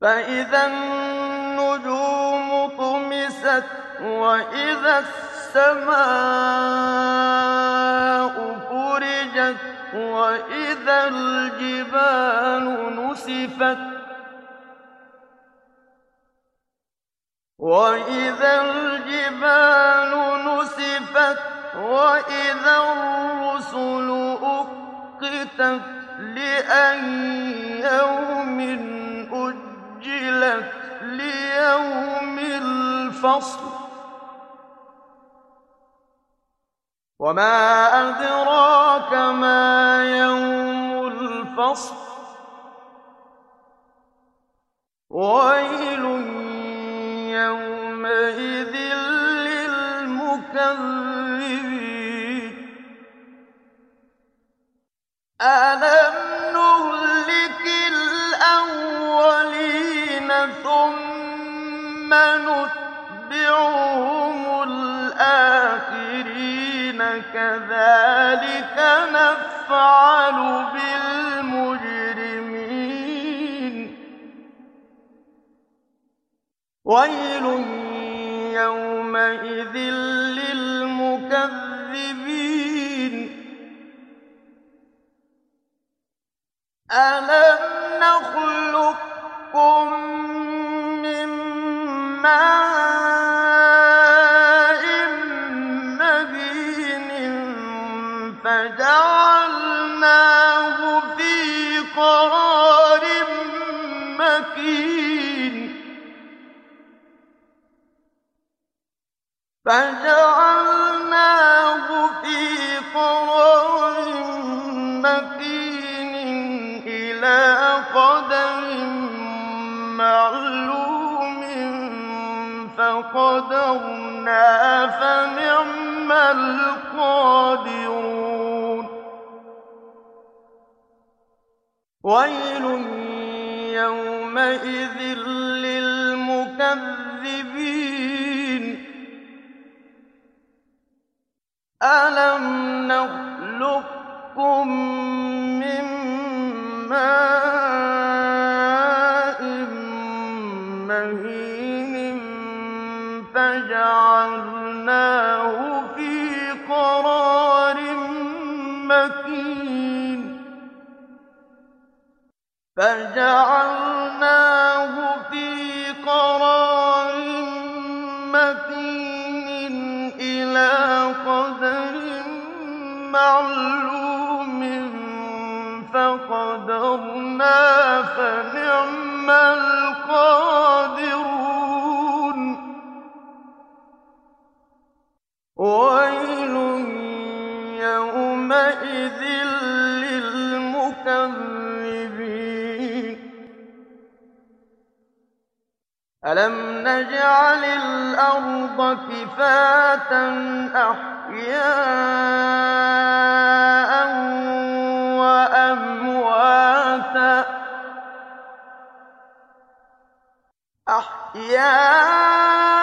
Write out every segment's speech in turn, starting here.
فإذا النجوم طمست وإذا السماء فرجت وإذا الجبال نسفت وإذا الجبال نسفت وإذا الرسل أقتت لأي يوم أجلت ليوم الفصل. وما أدراك ما يوم الفصل. ثم نتبعهم الآخرين كذلك نفعل بالمجرمين. ويل يومئذ للمكذبين. ألم نخلقكم ماء فقدرنا فنعم القادرون. ويل يومئذ للمكذبين. ألم نخلقكم فجعلناه في قرار مكين إلى قدر معلوم فقدرنا فنعم ألم نجعل الأرض كفاة أحياء وأمواتا أحياء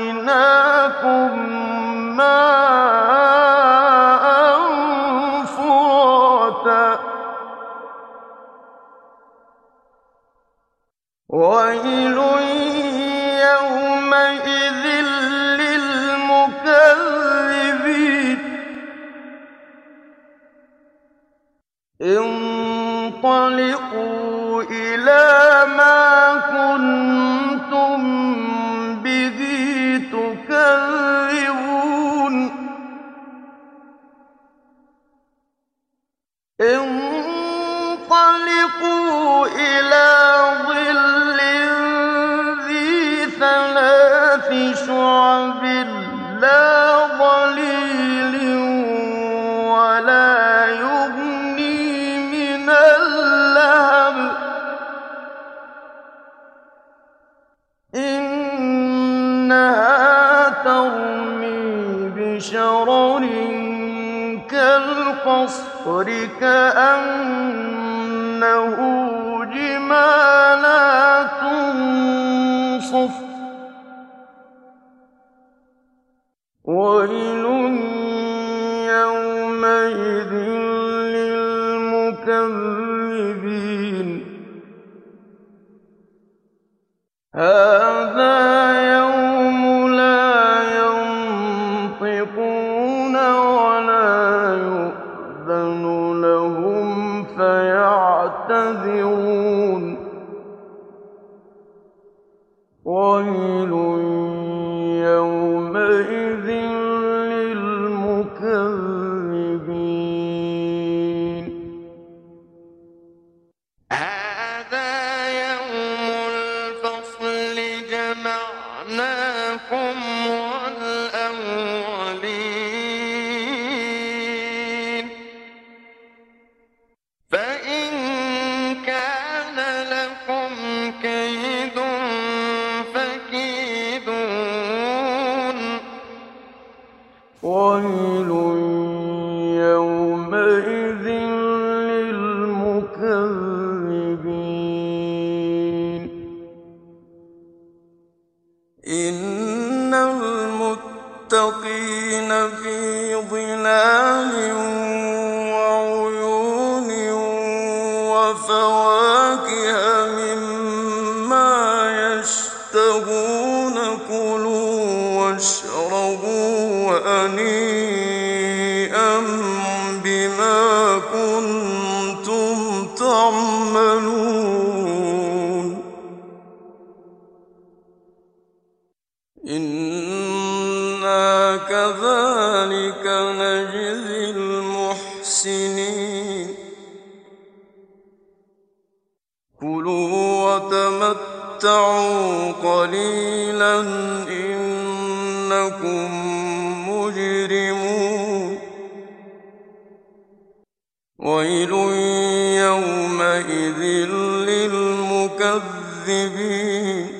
أسقيناكم ماء فراتا ويل يومئذ للمكذبين انطلقوا إلى ما كنتم انطَلِقُوا إِلَىٰ ظِلٍّ ذِي ثَلَاثِ شُعَبٍ لَّا ظَلِيلٍ وَلَا يُغْنِي كَأَنَّهُ جِمَالَتٌ صُفْرٌ. وَيْلٌ الْمُتَّقِينَ فِي ظِلَالٍ وَعُيُونٍ وَفَوَاكِهَ مِمَّا يَشْتَهُونَ كُلُوا وَاشْرَبُوا هَنِيئًا نَجْزِي كُلُوا وَتَمَتَّعُوا قَلِيلًا إِنَّكُم مُّجْرِمُونَ. وَيْلٌ يَوْمَئِذٍ لِّلْمُكَذِّبِينَ.